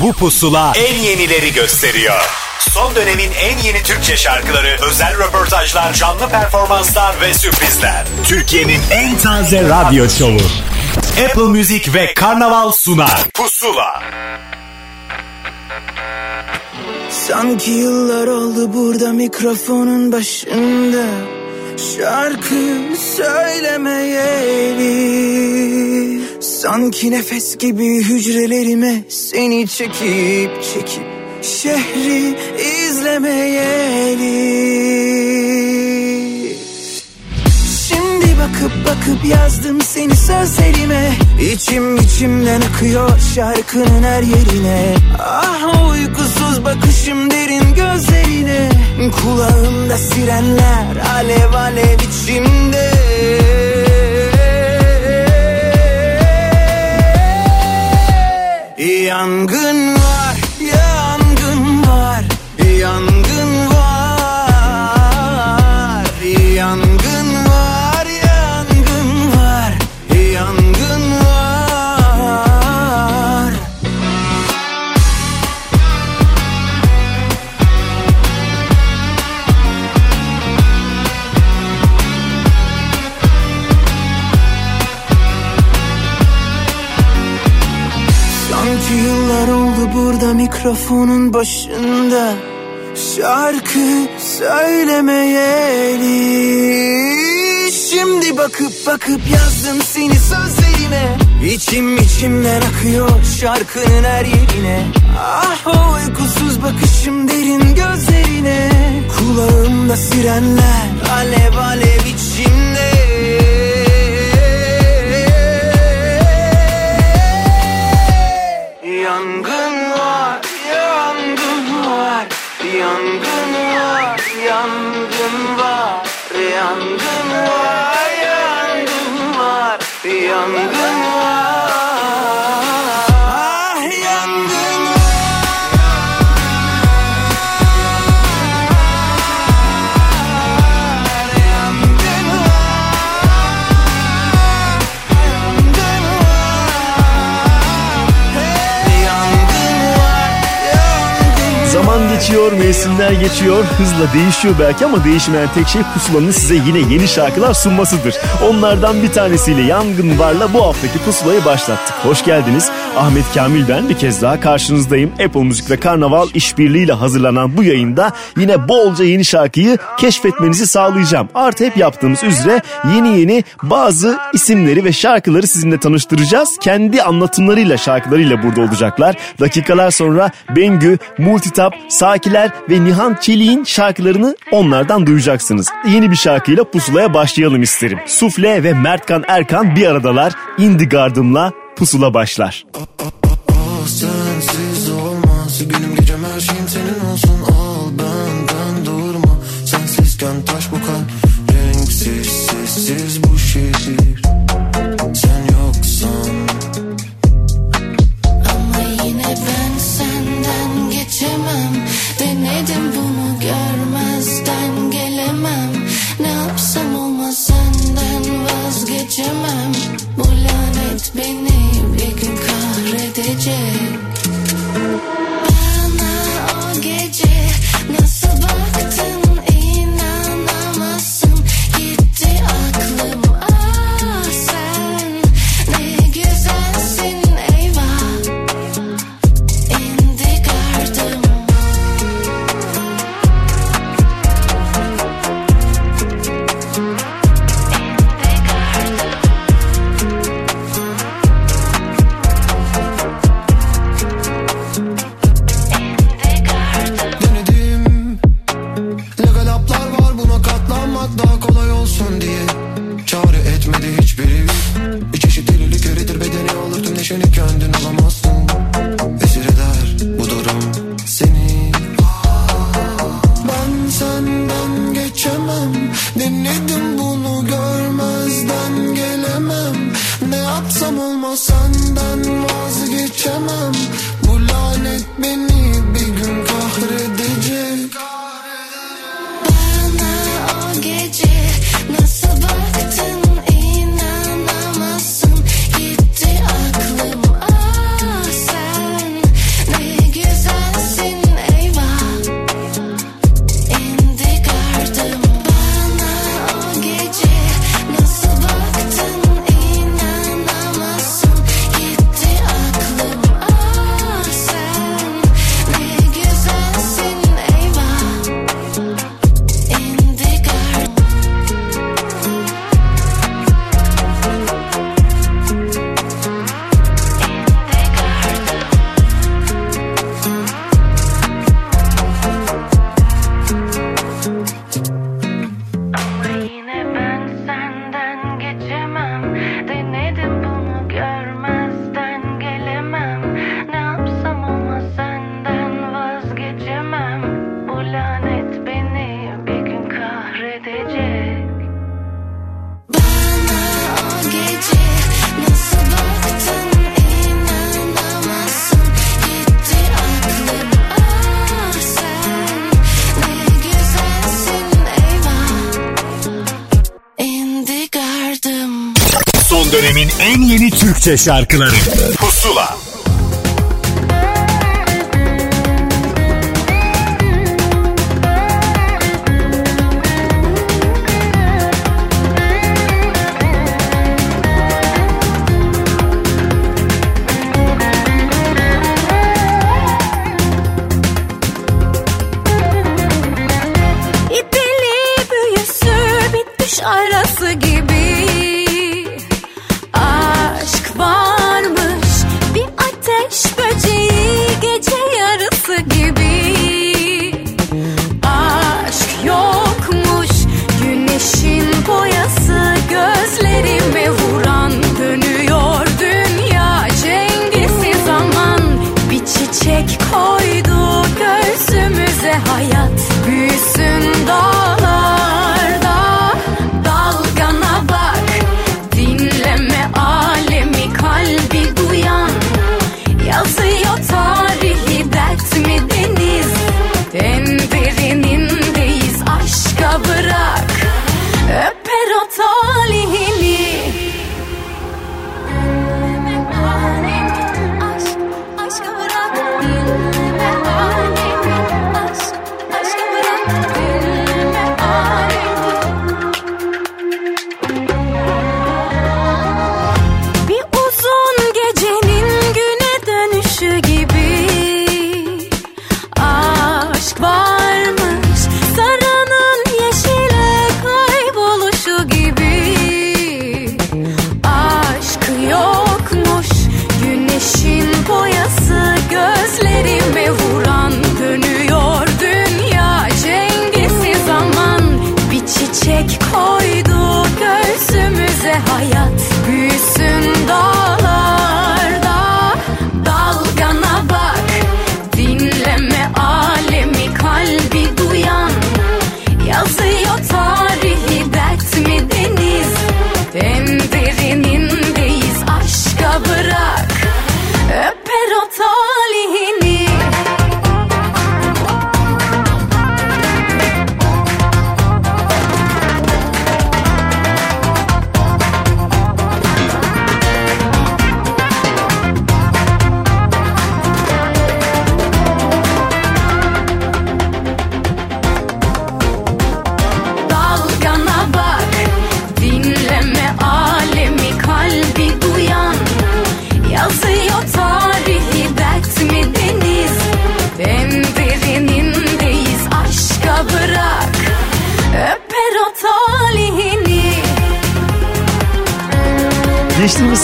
Bu pusula en yenileri gösteriyor. Son dönemin en yeni Türkçe şarkıları, özel röportajlar, canlı performanslar ve sürprizler. Türkiye'nin en taze radyo şovu. Apple Music ve Karnaval sunar. Pusula. Sanki yıllar oldu burada mikrofonun başında Şarkı söylemeyeli. Sanki nefes gibi hücrelerime seni çekip çekip Şehri izlemeyeli bakıp bakıp yazdım seni sözlerime. İçim içimden akıyor şarkının her yerine. Ah uykusuz bakışım derin gözlerine. Kulağımda sirenler alev alev içimde. Yangın mikrofonun başında Şarkı söylemeyeli Şimdi bakıp bakıp yazdım seni sözlerime. İçim içimden akıyor şarkının her yerine. Ah o uykusuz bakışım derin gözlerine. Kulağımda sirenler alev alev içimde. Yangın yangın var, yangın var, yangın geçiyor, mevsimler geçiyor, hızla değişiyor belki ama değişmeyen tek şey pusulanın size yine yeni şarkılar sunmasıdır. Onlardan bir tanesiyle Yangın Var'la bu haftaki pusulayı başlattık. Hoş geldiniz. Ahmet Kamil ben bir kez daha karşınızdayım. Apple Müzik ve Karnaval işbirliğiyle hazırlanan bu yayında yine bolca yeni şarkıyı keşfetmenizi sağlayacağım. Artı hep yaptığımız üzere yeni yeni bazı isimleri ve şarkıları sizinle tanıştıracağız. Kendi anlatımlarıyla şarkılarıyla burada olacaklar. Dakikalar sonra Bengü, Multitap, Sakiler ve Nihan Çelik'in şarkılarını onlardan duyacaksınız. Yeni bir şarkıyla pusulaya başlayalım isterim. Sufle ve Mertkan Erkan bir aradalar. Indie Gardım'la pusula başlar. Ah sensiz olmaz Günüm gecem her şeyim senin Şarkıları. Pusula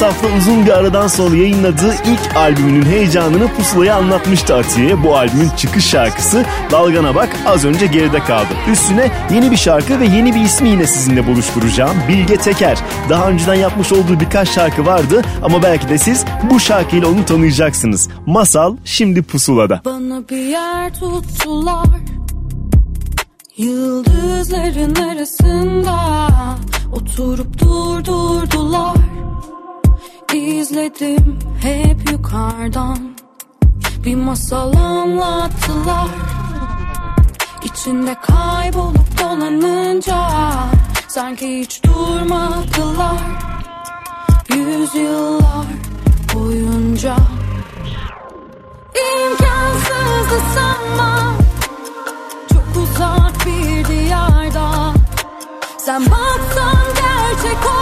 Hafta uzun bir aradan sonra yayınladığı ilk albümünün heyecanını pusulaya anlatmıştı Atiye. Bu albümün çıkış şarkısı Dalgana Bak az önce geride kaldı. Üstüne yeni bir şarkı ve yeni bir ismi yine sizinle buluşturacağım. Bilge Teker. Daha önceden yapmış olduğu birkaç şarkı vardı ama belki de siz bu şarkıyla onu tanıyacaksınız. Masal şimdi pusulada. Bana bir yer tuttular Yıldızların arasında Oturup durdurdular İzledim hep yukarıdan. Bir masal anlattılar. İçinde kaybolup dolanınca Sanki hiç durmadılar. Yüzyıllar boyunca İmkansızdı sanma. Çok uzak bir diyarda. Sen baksan gerçek orada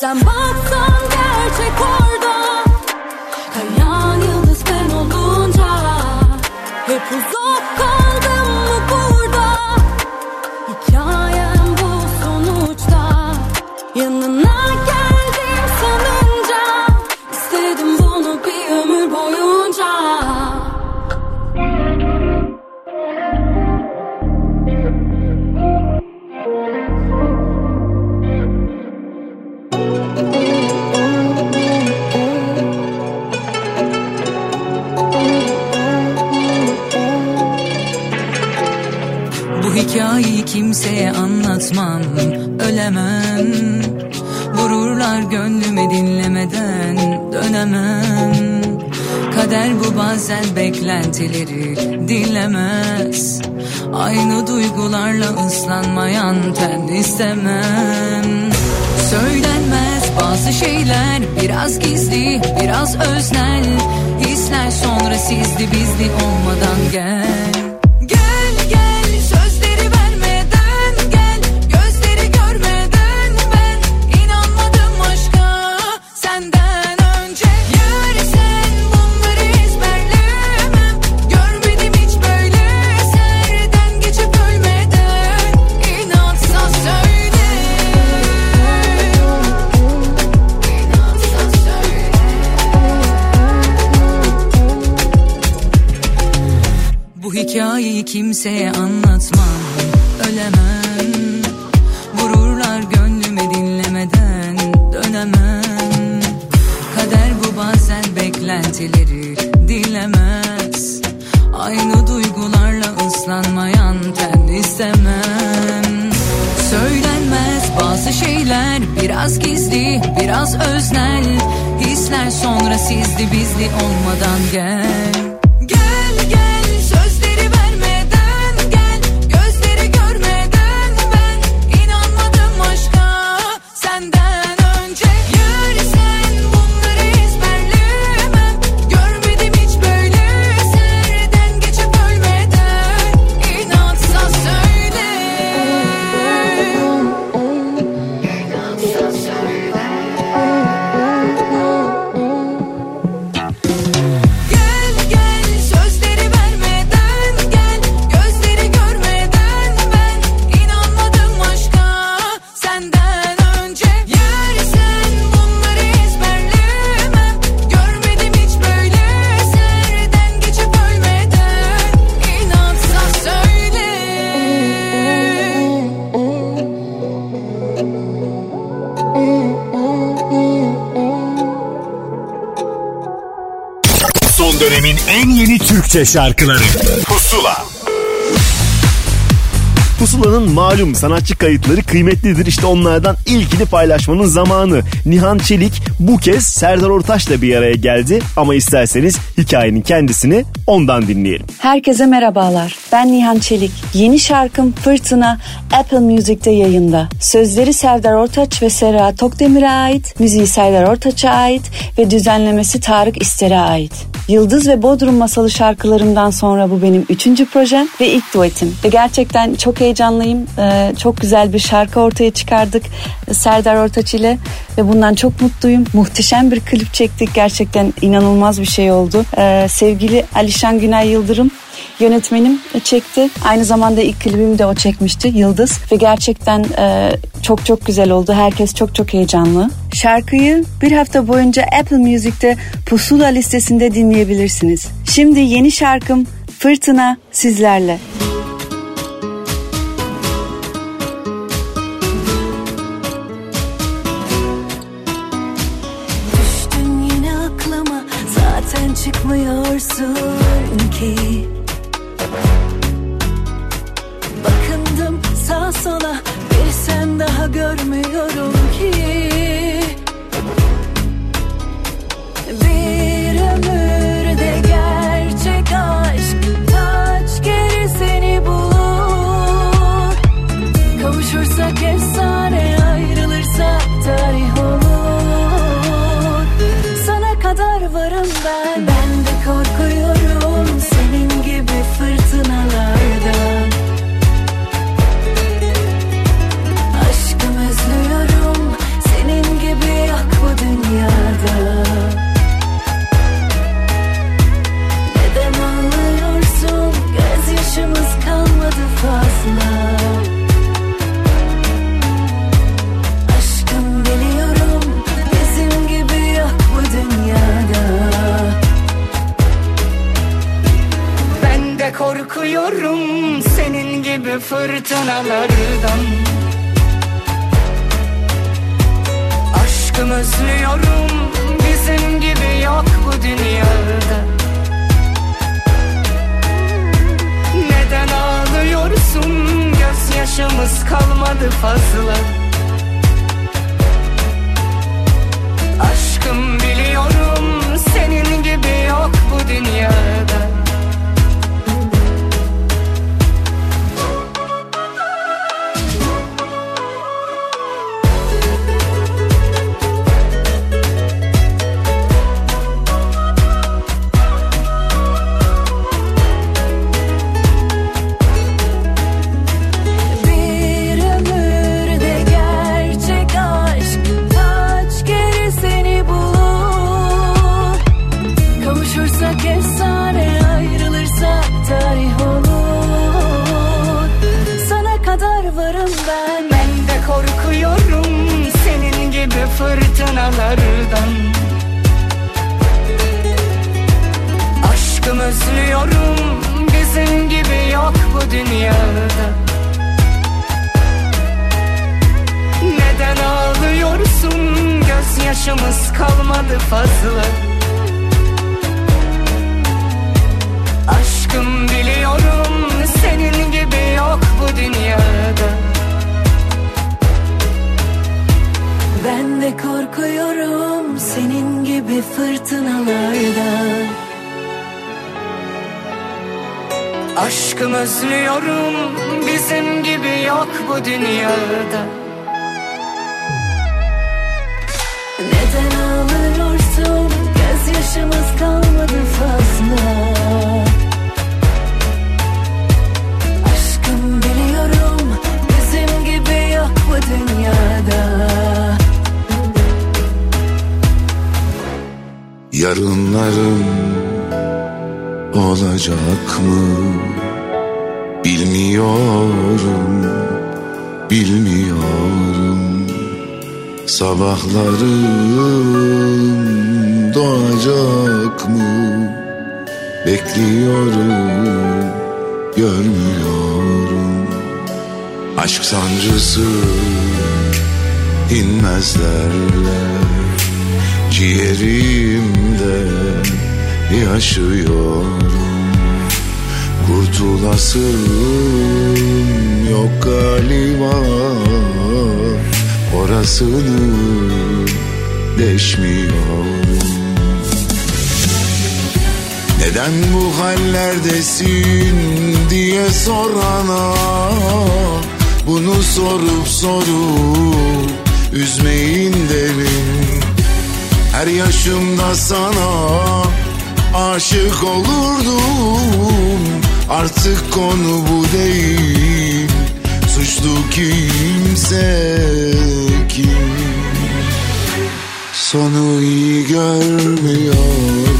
Sen baksan gerçek orada. Kayan yıldız ben olunca Hep uzun beklentileri dinlemez. Aynı duygularla ıslanmayan ten istemem. Söylenmez bazı şeyler biraz gizli biraz öznel. Hisler sonra sizli bizli olmadan gel Türkçe şarkıları Pusula Pusula'nın malum sanatçı kayıtları kıymetlidir. İşte onlardan ilkini paylaşmanın zamanı. Nihan Çelik bu kez Serdar Ortaç'la bir araya geldi. Ama isterseniz hikayenin kendisini ondan dinleyelim. Herkese merhabalar. Ben Nihan Çelik. Yeni şarkım Fırtına Apple Music'te yayında. Sözleri Serdar Ortaç ve Sera Tokdemir'e ait, müziği Serdar Ortaç'a ait ve düzenlemesi Tarık İster'e ait. Yıldız ve Bodrum Masalı şarkılarımdan sonra bu benim üçüncü projem ve ilk duetim. Ve gerçekten çok heyecanlıyım. Ee, çok güzel bir şarkı ortaya çıkardık Serdar Ortaç ile ve bundan çok mutluyum. Muhteşem bir klip çektik. Gerçekten inanılmaz bir şey oldu. Ee, sevgili Alişan Günay Yıldırım yönetmenim çekti. Aynı zamanda ilk klibimi de o çekmişti Yıldız ve gerçekten e, çok çok güzel oldu. Herkes çok çok heyecanlı. Şarkıyı bir hafta boyunca Apple Music'te Pusula listesinde dinleyebilirsiniz. Şimdi yeni şarkım Fırtına sizlerle. Düştün yine aklıma zaten çıkmıyorsun ki Bakındım sağ sola bir sen daha görmüyorum ki gibi fırtınalardan. Aşkım özlüyorum bizim gibi yok bu dünyada. Neden ağlıyorsun gözyaşımız kalmadı fazla? Aşkım biliyorum senin gibi yok bu dünyada fırtınalardan. Aşkım özlüyorum bizim gibi yok bu dünyada. Neden ağlıyorsun gözyaşımız kalmadı fazla? Aşkım biliyorum senin gibi yok bu dünyada Ben korkuyorum senin gibi fırtınalardan. Aşkım özlüyorum bizim gibi yok bu dünyada. Neden ağlıyorsun? Gözyaşımız kalmadı fazla. Aşkım biliyorum bizim gibi yok bu dünyada Yarınlarım olacak mı? Bilmiyorum, bilmiyorum. Sabahlarım doğacak mı? Bekliyorum, görmüyorum. Aşk sancısı inmez derler Ciğerimde yaşıyorum. Kurtulasım yok galiba. Orasını deşmiyorum. Neden bu hallerdesin diye sorana Bunu sorup sorup üzmeyin derim Her yaşımda sana aşık olurdum. Artık konu bu değil. Suçlu kimse kim? Sonu iyi görmüyorum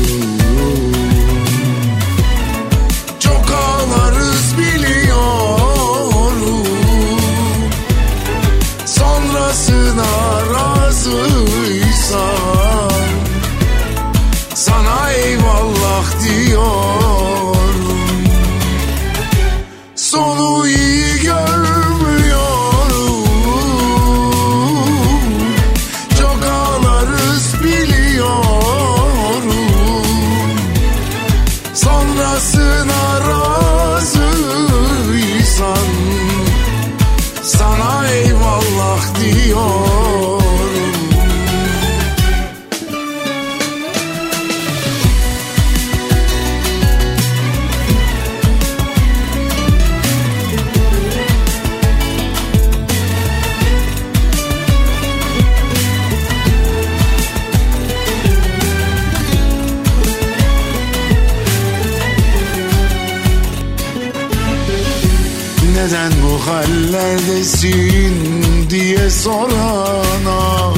sorana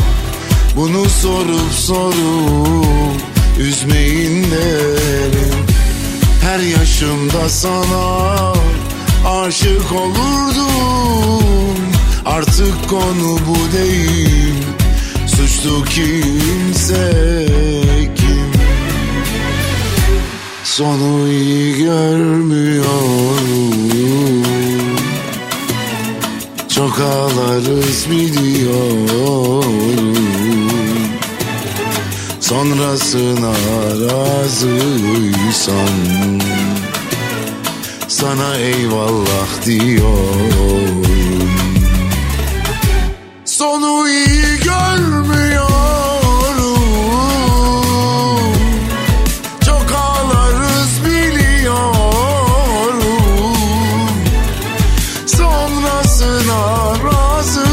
Bunu sorup sorup üzmeyin derim. Her yaşımda sana aşık olurdum. Artık konu bu değil Suçlu kimse kim? Sonu iyi görmüyorum Çok ağlarız biliyorum Sonrasına razıysan Sana eyvallah diyorum razıysan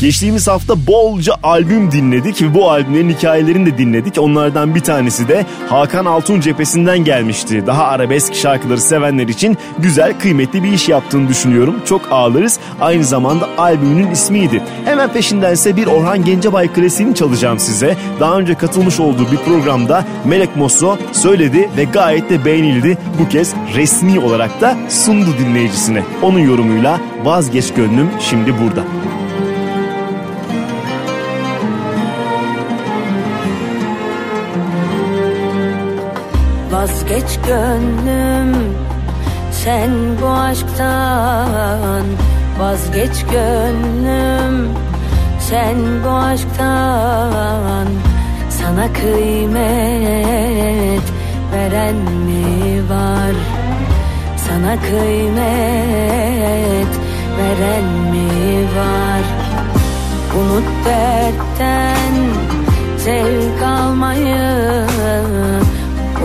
Geçtiğimiz hafta bolca albüm dinledik ve bu albümlerin hikayelerini de dinledik. Onlardan bir tanesi de Hakan Altun cephesinden gelmişti. Daha arabesk şarkıları sevenler için güzel, kıymetli bir iş yaptığını düşünüyorum. Çok ağlarız. Aynı zamanda albümünün ismiydi. Hemen peşinden ise bir Orhan Gencebay klasiğini çalacağım size. Daha önce katılmış olduğu bir programda Melek Mosso söyledi ve gayet de beğenildi. Bu kez resmi olarak da sundu dinleyicisine. Onun yorumuyla Vazgeç Gönlüm şimdi burada. Vazgeç gönlüm sen bu aşktan Vazgeç gönlüm. Sen bu aşktan Sana kıymet veren mi var? Sana kıymet veren mi var? Unut dertten zevk almayı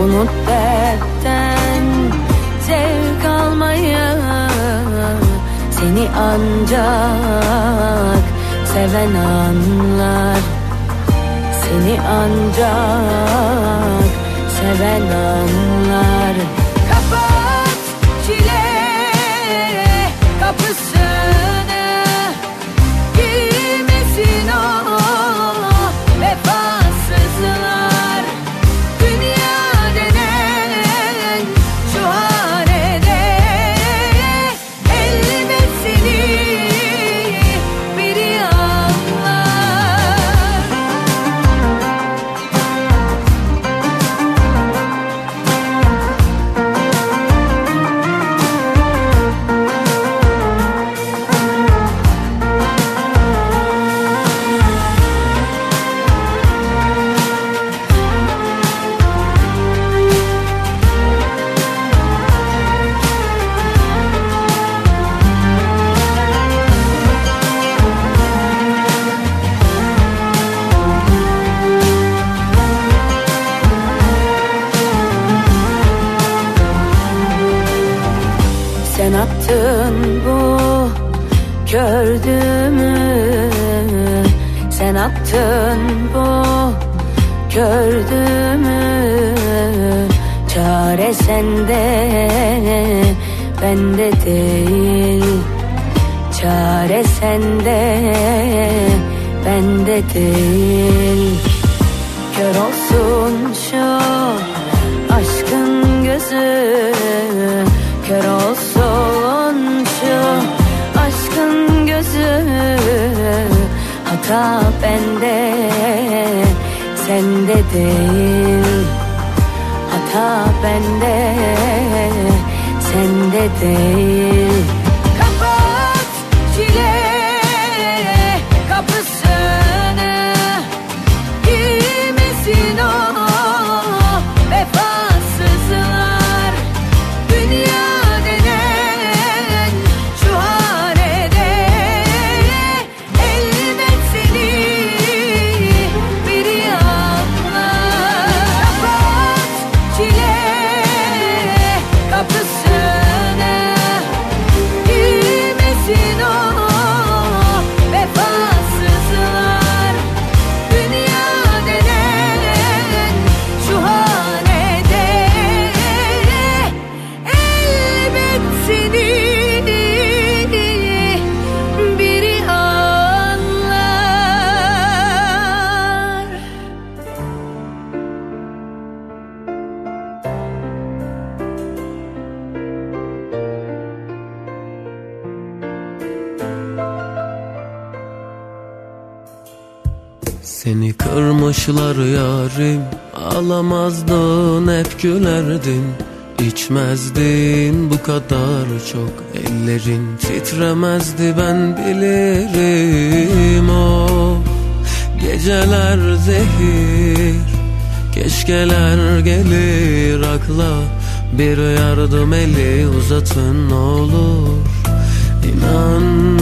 Unut dertten zevk almayı Seni ancak seven anlar. Seni ancak seven anlar Çare sende bende değil. Çare sende bende değil. Kör olsun şu aşkın gözü Kör olsun şu aşkın gözü. Hata bende sende değil bende sende değil kırmışlar yarim Alamazdın hep gülerdin. İçmezdin bu kadar çok Ellerin. Titremezdi ben bilirim o Geceler zehir. Keşkeler gelir akla Bir yardım eli uzatın olur. İnan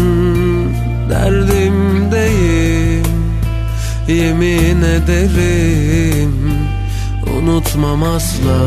derdimdeyim Yemin ederim unutmam asla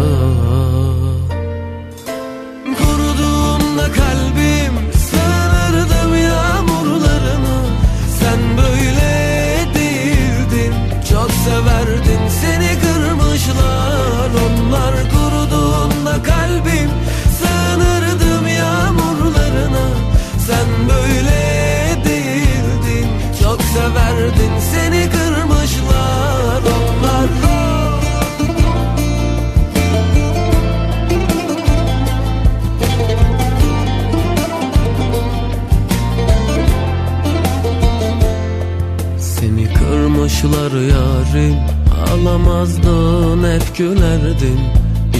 kırmışlar yarim Alamazdın hep gülerdin.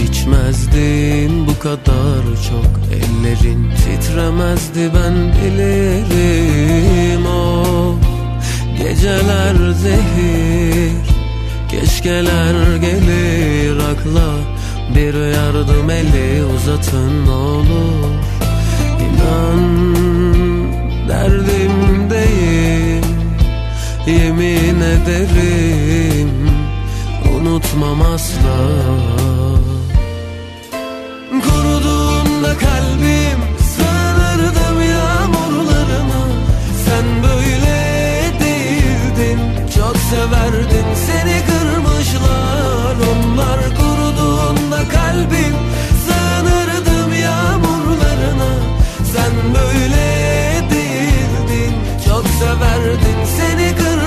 İçmezdin bu kadar çok Ellerin titremezdi ben bilirim. O Geceler zehir Keşkeler gelir. Akla Bir yardım eli uzatın olur. İnan derdimdeyim Yemin ederim unutmam asla. Kuruduğunda kalbim sığınırdım yağmurlarına Sen böyle değildin çok severdin seni kırmışlar. Onlar kuruduğunda kalbim sığınırdım yağmurlarına. Sen böyle değildin çok severdin seni kırmışlar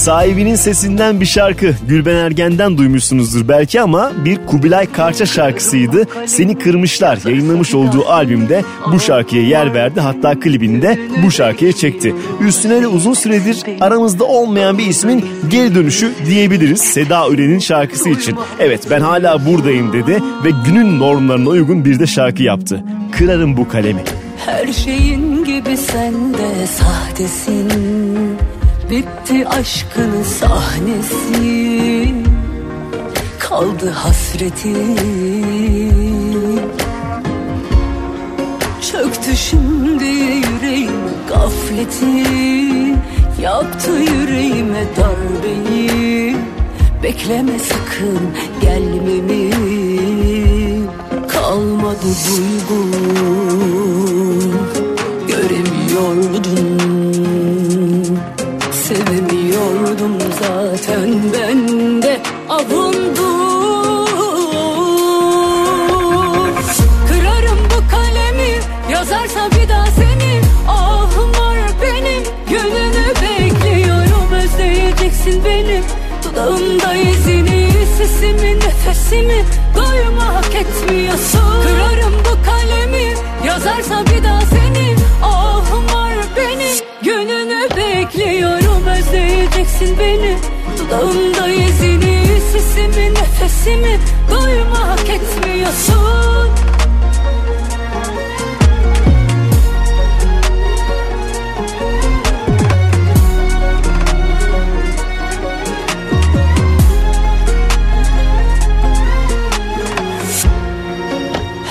Sahibinin sesinden bir şarkı Gülben Ergen'den duymuşsunuzdur belki ama bir Kubilay Karça şarkısıydı. Seni Kırmışlar yayınlamış olduğu albümde bu şarkıya yer verdi. Hatta klibinde bu şarkıya çekti. Üstüne de uzun süredir aramızda olmayan bir ismin geri dönüşü diyebiliriz Seda Üren'in şarkısı için. Evet ben hala buradayım dedi ve günün normlarına uygun bir de şarkı yaptı. Kırarım bu kalemi. Her şeyin gibi sen de sahtesin Bitti aşkın sahnesi. Kaldı hasretin Çöktü şimdi yüreğim gafleti. Yaptı yüreğime darbeyi. Bekleme sakın gelmemi. Kalmadı duygun. Göremiyordun zaten ben de avundum Kırarım bu kalemi yazarsa bir daha seni. Ahım var benim gönlünü bekliyorum. Özleyeceksin beni. Dudağımda izini Sesimi nefesimi duymak etmiyorsun. Kırarım bu kalemi yazarsa bir daha seni dudağımda izini Sesimi nefesimi duymak etmiyorsun.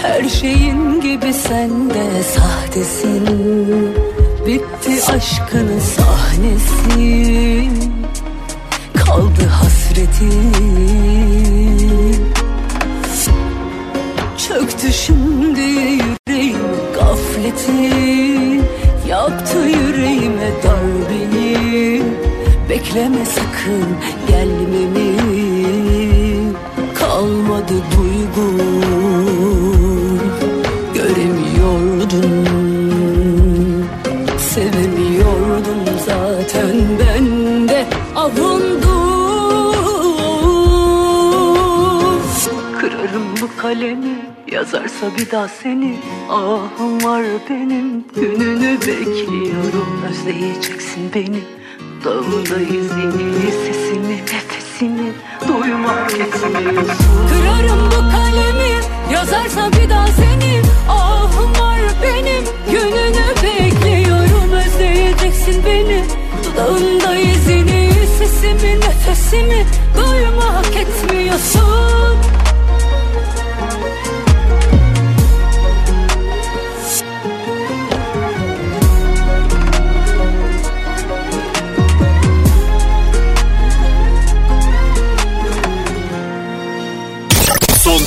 Her şeyin gibi sen de sahtesin. Bitti aşkın sahnesi Kaldı hasretin. Çöktü şimdi yüreğim gafleti Yaptı yüreğime darbeyi. Bekleme sakın gelmemi Kalmadı duygun kalemi yazarsa bir daha seni Ahım var benim. Gününü bekliyorum Özleyeceksin beni. Dağında izini sesini nefesini duymak etmiyorsun Kırarım bu kalemi yazarsa bir daha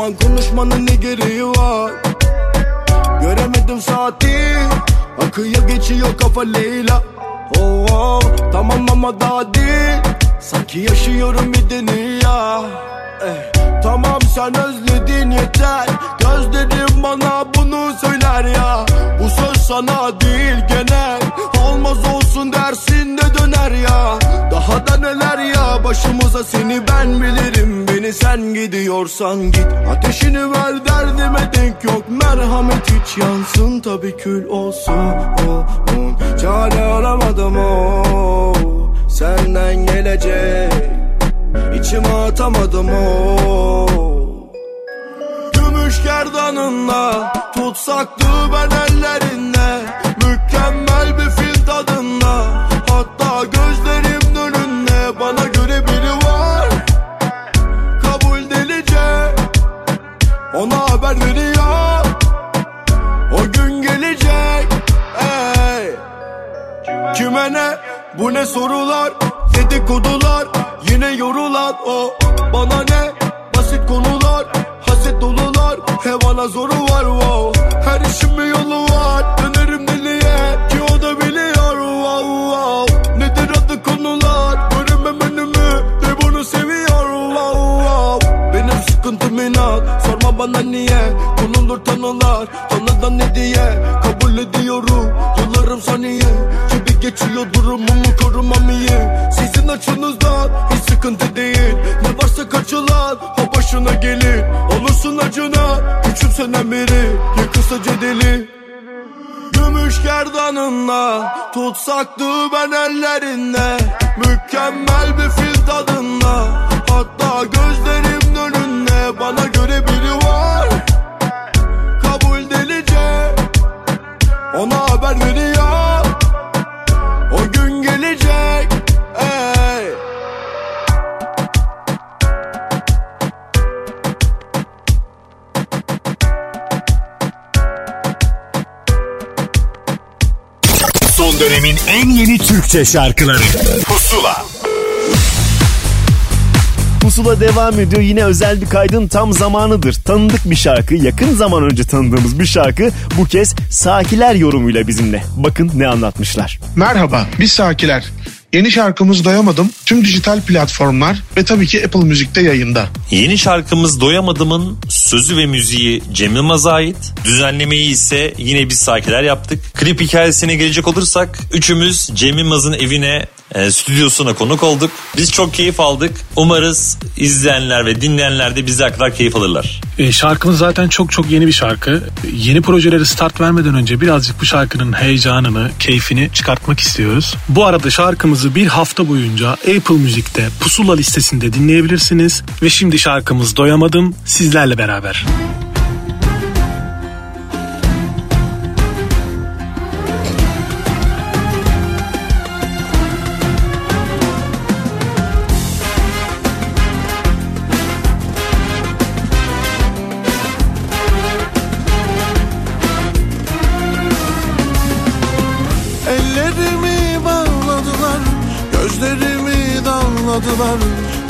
An konuşmanın ne gereği var? Göremedim saati. Akıyor geçiyor kafa Leyla. Oh, oh, Tamam ama daha değil. Sanki yaşıyorum bir dünya. Eh, Tamam sen özledin yeter. Gözlerim bana bunu söyler ya. Bu söz sana değil genel Olmaz olsun dersin de döner ya. Daha da neler ya başımıza seni ben bilirim. Beni sen gidiyorsan git. Ateşini ver derdime denk yok. Merhamet hiç yansın tabi kül olsun. Oh, oh. Çare aramadım o Senden gelecek. İçime atamadım o Gümüş gerdanınla Tutsaktı ben ellerinde. Mükemmel bir fil tadında. Hatta gözlerim önünde Bana göre biri var. Kabul delice Ona haber veriyor. O gün gelecek Ey. Kime ne? Bu ne sorular? Dedikodular yine yorulan o. Bana ne? Basit konular Haset dolular. Hevana zoru var wow. Her işin bir yolu var. Dönerim bana niye Konulur tanılar Tanıdan ne diye Kabul ediyorum. Yıllarım saniye Gibi geçiyor durumumu korumam iyi. Sizin açınızdan hiç sıkıntı değil. Ne varsa kaçılan o başına gelir. Olursun acına Küçümsenen biri. Yıkılsa cedeli. Gümüş gerdanınla Tutsaktı ben ellerinde. Mükemmel bir fil tadında Son dönemin en yeni Türkçe şarkıları Pusula Pusula devam ediyor. Yine özel bir kaydın tam zamanıdır. Tanıdık bir şarkı, yakın zaman önce tanıdığımız bir şarkı bu kez Sakiler yorumuyla bizimle. Bakın ne anlatmışlar. Merhaba, biz Sakiler. Yeni şarkımız Doyamadım tüm dijital platformlar ve tabii ki Apple Müzik'te yayında. Yeni şarkımız Doyamadım'ın sözü ve müziği Cem Yılmaz'a ait. Düzenlemeyi ise yine biz sakiler yaptık. Klip hikayesine gelecek olursak üçümüz Cem Yılmaz'ın evine e, stüdyosuna konuk olduk. Biz çok keyif aldık. Umarız izleyenler ve dinleyenler de bize kadar keyif alırlar. E, şarkımız zaten çok çok yeni bir şarkı. Yeni projelere start vermeden önce birazcık bu şarkının heyecanını, keyfini çıkartmak istiyoruz. Bu arada şarkımızı bir hafta boyunca Apple Müzik'te Pusula listesinde dinleyebilirsiniz. Ve şimdi şarkımız Doyamadım sizlerle beraber. bağladılar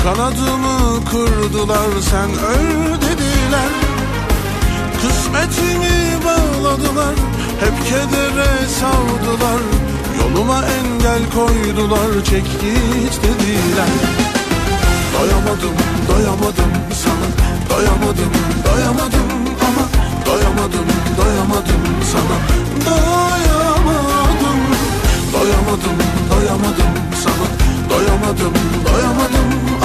Kanadımı kırdılar sen öl dediler. Kısmetimi bağladılar Hep kedere savdılar Yoluma engel koydular Çek git dediler. Doyamadım doyamadım sana Doyamadım doyamadım ama. Doyamadım doyamadım sana Doyamadım Doyamadım doyamadım sana Doyamadım doyamadım ama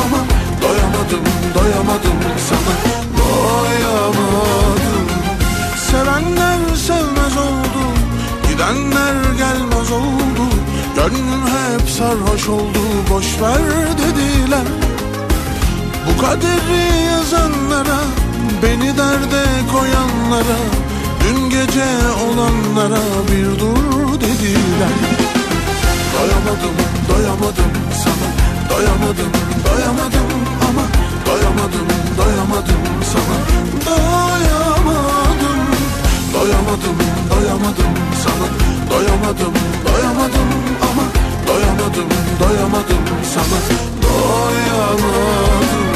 Doyamadım doyamadım sana. Doyamadım Sevenler sevmez oldu Gidenler gelmez oldu. Gönlüm hep sarhoş oldu Boş ver dediler. Bu kaderi yazanlara Beni derde koyanlara Dün gece olanlara bir dur dediler. Doyamadım, doyamadım sana. Doyamadım, doyamadım ama Doyamadım, doyamadım sana. Doyamadım, doyamadım, doyamadım sana. Doyamadım, doyamadım ama Doyamadım, doyamadım sana. Doyamadım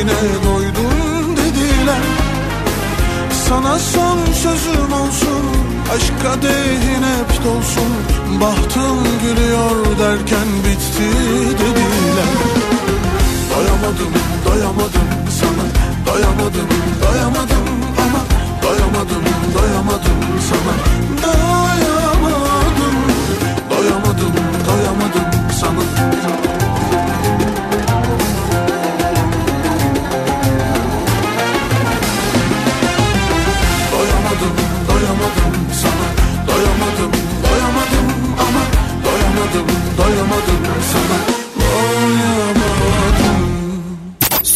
yine doydum dediler. Sana son sözüm olsun Aşk kadehin hep dolsun. Bahtım gülüyor derken bitti dediler. Doyamadım, doyamadım sana. Doyamadım, doyamadım ama. Doyamadım, doyamadım sana. Doyamadım, doyamadım, doyamadım sana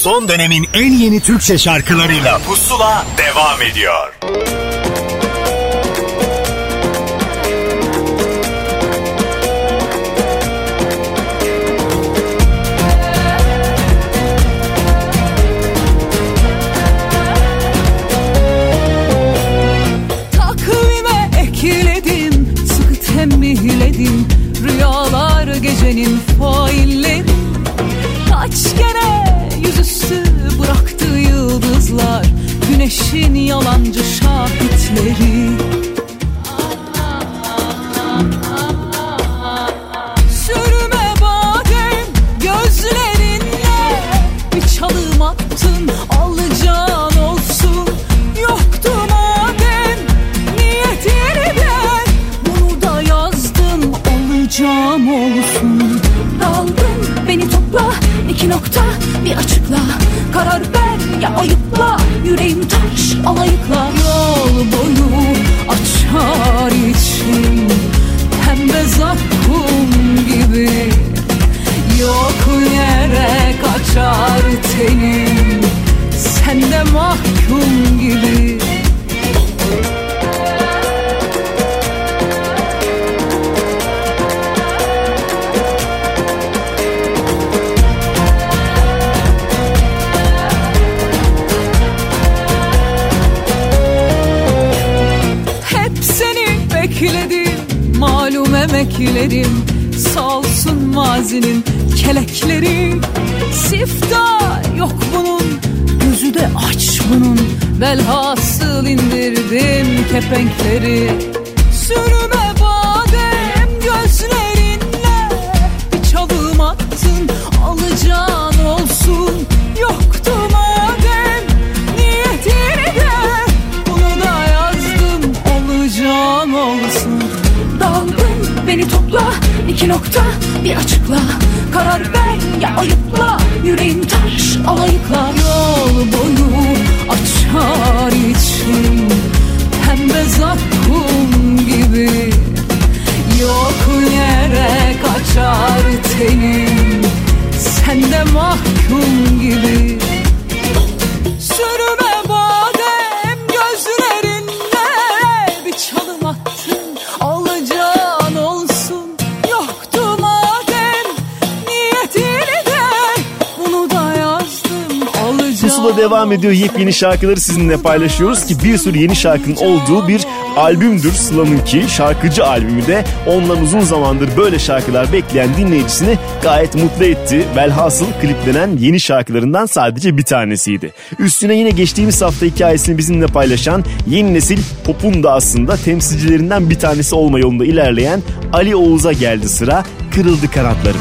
Son dönemin en yeni Türkçe şarkılarıyla Pusula devam ediyor. Takvime ekledim, sıkı tembihledim Rüyalar gecenin failleri Kaç kere Güneşin yalancı şahitleri. Sürme badem gözlerinle. Bir çalım attın alacağın olsun. Yoktu madem niyetini ben Bunu da yazdım olacağım olsun. Daldın beni topla iki nokta bir açıkla. Karar ver ya ayıpla yüreğim taş alayıkla Yol boyu açar içim. Pembe zakkum gibi Yok yere kaçar tenim. Sen de mahkum gibi malum emeklerim Salsın mazinin kelekleri. Siftah yok bunun gözü de aç bunun. Velhasıl indirdim kepenkleri. Sürme iki nokta bir açıkla. Karar ver ya ayıpla. Yüreğim taş alayıkla. Yol boyu açar içim. Pembe zakkum gibi. Yok yere kaçar tenim. Sen de mahkum gibi Devam ediyor. Yepyeni şarkıları sizinle paylaşıyoruz ki bir sürü yeni şarkının olduğu bir albümdür Sıla'nınki. Şarkıcı albümü de ondan uzun zamandır böyle şarkılar bekleyen dinleyicisini gayet mutlu etti. Velhasıl kliplenen yeni şarkılarından sadece bir tanesiydi. Üstüne yine geçtiğimiz hafta hikayesini bizimle paylaşan yeni nesil popun da aslında temsilcilerinden bir tanesi olma yolunda ilerleyen Ali Oğuz'a geldi sıra. Kırıldı kanatlarım.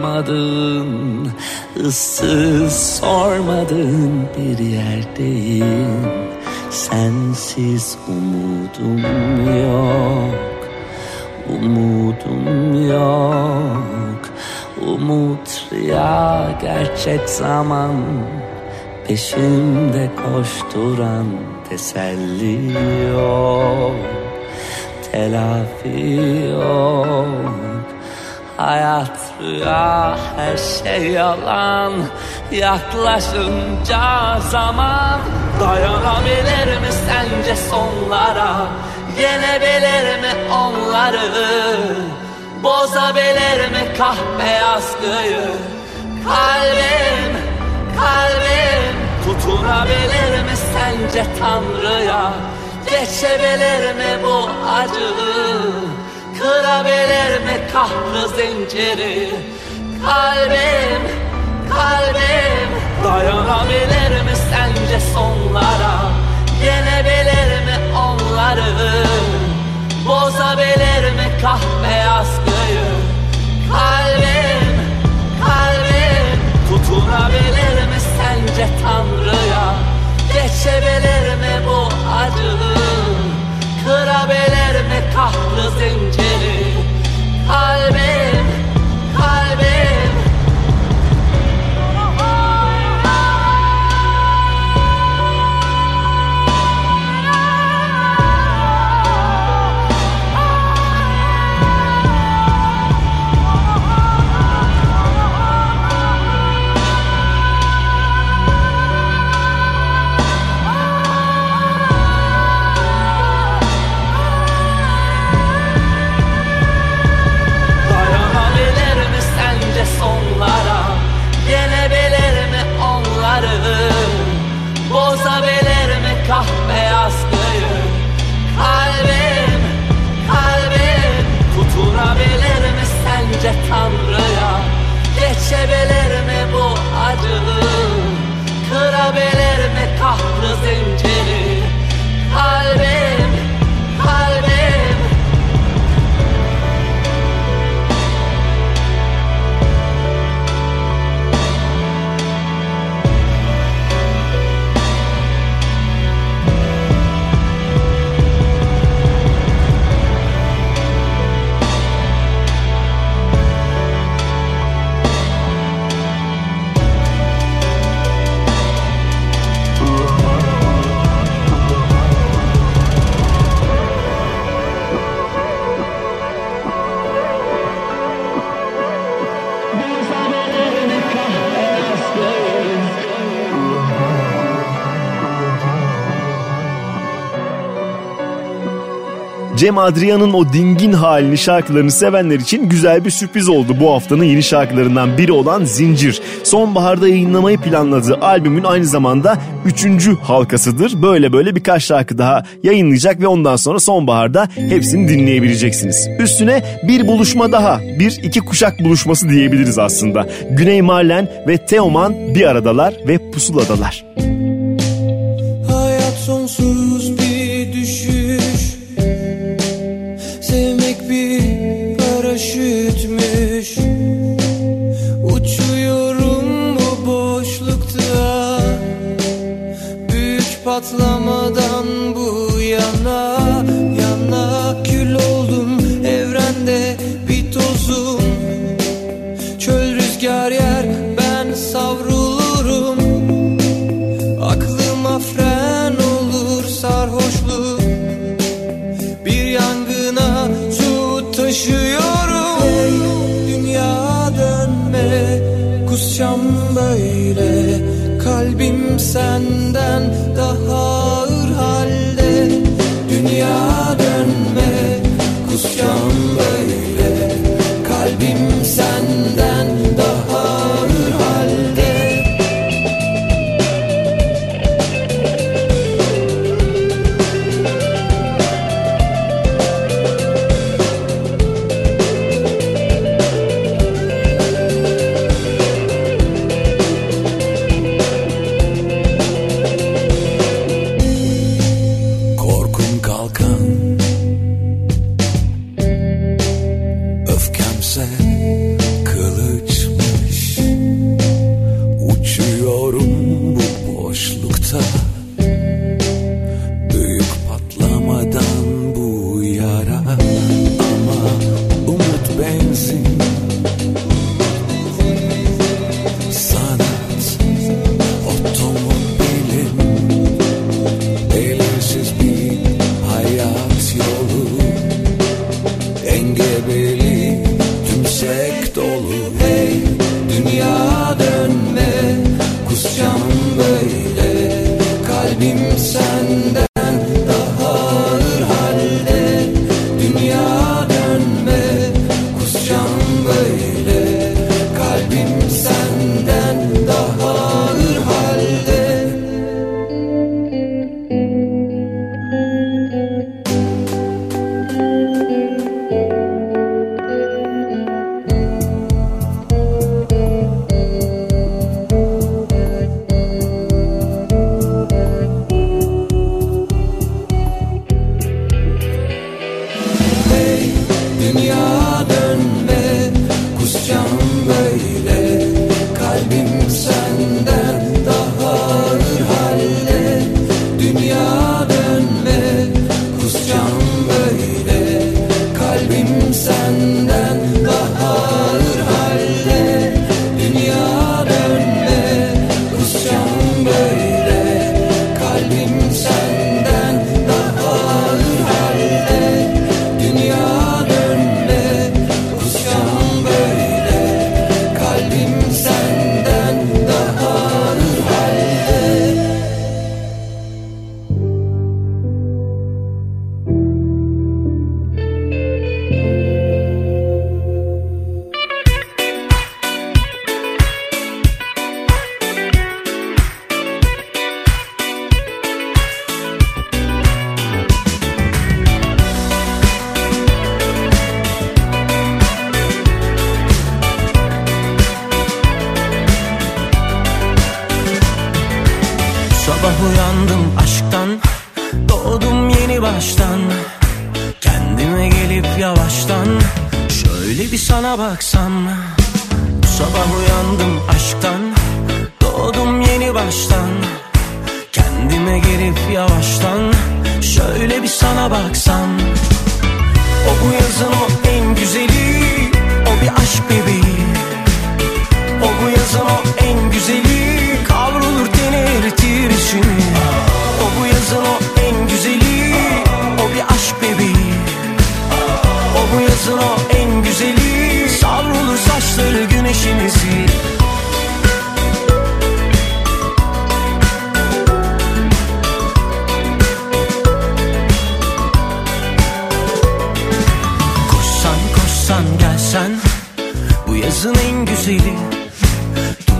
duymadın ıssız sormadın bir yerdeyim. Sensiz umudum yok Umudum yok. Umut ya gerçek zaman. Peşimde koşturan teselli yok Telafi yok. Hayat rüya her şey yalan Yaklaşınca zaman. Dayanabilir mi sence sonlara? Yenebilir mi onları? Bozabilir mi kahpe askıyı Kalbim, kalbim Tutunabilir mi sence Tanrı'ya? Geçebilir mi bu acıyı Kırabilir mi kahrı zinciri? Kalbim, kalbim. Dayanabilir mi sence sonlara? Yenebilir mi onları? Bozabilir mi kahve askıyı? Kalbim, kalbim. Tutunabilir mi sence Tanrı'ya? Geçebilir mi bu acıyı Geçebilir Cem Adrian'ın o dingin halini şarkılarını sevenler için güzel bir sürpriz oldu bu haftanın yeni şarkılarından biri olan Zincir. Sonbaharda yayınlamayı planladığı albümün aynı zamanda üçüncü halkasıdır. Böyle böyle birkaç şarkı daha yayınlayacak ve ondan sonra sonbaharda hepsini dinleyebileceksiniz. Üstüne bir buluşma daha, bir iki kuşak buluşması diyebiliriz aslında. Güney Marlen ve Teoman bir aradalar ve pusuladalar. Büyük patlamadan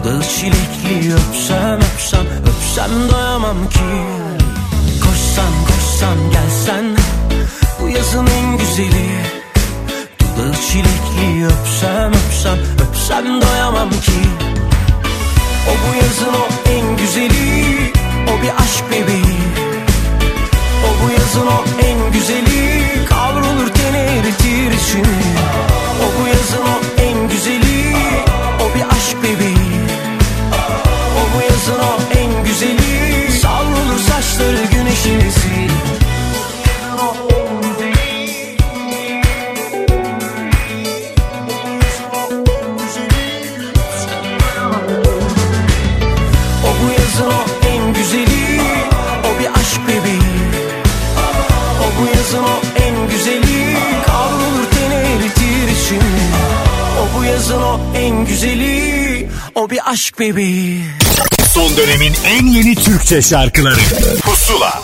Dudağı çilekli öpsem öpsem öpsem doyamam ki. Koşsan koşsan gelsen Bu yazın en güzeli. Dudağı çilekli öpsem öpsem öpsem doyamam ki. O bu yazın o en güzeli O bir aşk bebeği. O bu yazın o en güzeli Kavrulur teni eritir içimi Saçları güneşimizi O bu yazın o en güzeli O bir aşk bebeği. O bu yazın o en güzeli Kavrulur teni eritir içimi O bu yazın o en güzeli O bir aşk bebeği. Son dönemin en yeni Türkçe şarkıları Pusula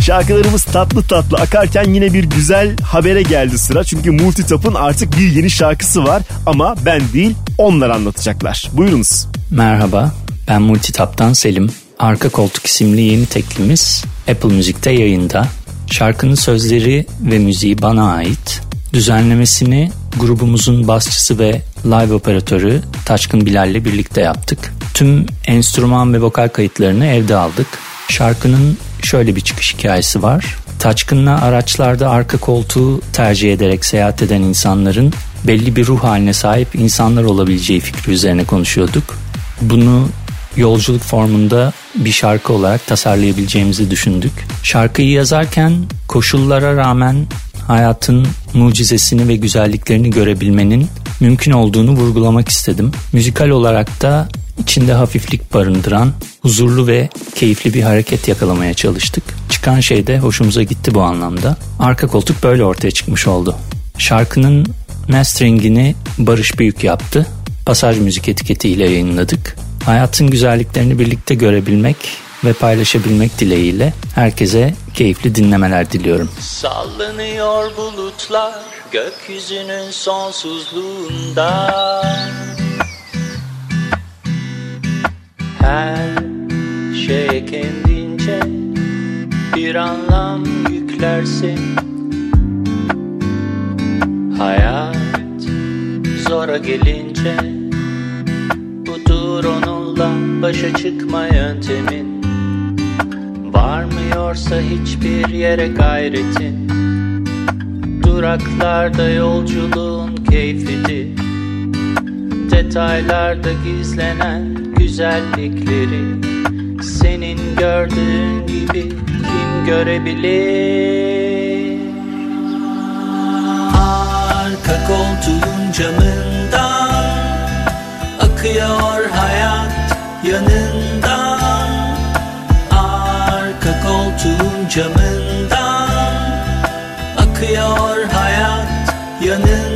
Şarkılarımız tatlı tatlı akarken yine bir güzel habere geldi sıra. Çünkü Multitap'ın artık bir yeni şarkısı var ama ben değil onlar anlatacaklar. Buyurunuz. Merhaba, ben Multitap'tan Selim. Arka Koltuk isimli yeni teklimiz Apple Müzik'te yayında. Şarkının sözleri ve müziği bana ait. Düzenlemesini grubumuzun basçısı ve live operatörü Taçkın Bilal ile birlikte yaptık. Tüm enstrüman ve vokal kayıtlarını evde aldık. Şarkının şöyle bir çıkış hikayesi var. Taçkın'la araçlarda arka koltuğu tercih ederek seyahat eden insanların belli bir ruh haline sahip insanlar olabileceği fikri üzerine konuşuyorduk. Bunu yolculuk formunda bir şarkı olarak tasarlayabileceğimizi düşündük. Şarkıyı yazarken koşullara rağmen hayatın mucizesini ve güzelliklerini görebilmenin mümkün olduğunu vurgulamak istedim. Müzikal olarak da içinde hafiflik barındıran huzurlu ve keyifli bir hareket yakalamaya çalıştık. Çıkan şey de hoşumuza gitti bu anlamda. Arka koltuk böyle ortaya çıkmış oldu. Şarkının masteringini Barış Büyük yaptı. Pasaj müzik etiketiyle yayınladık. Hayatın güzelliklerini birlikte görebilmek ve paylaşabilmek dileğiyle herkese keyifli dinlemeler diliyorum. Sallanıyor bulutlar gökyüzünün sonsuzluğunda. Her şeye kendince bir anlam yüklersin. Hayat zora gelince Budur onunla başa çıkma yöntemin Varmıyorsa hiçbir yere gayretin. Duraklarda yolculuğun keyfidir. Detaylarda gizlenen güzellikleri Senin gördüğün gibi kim görebilir? Arka koltuğun camından Akıyor hayat yanından camından Akıyor hayat yanından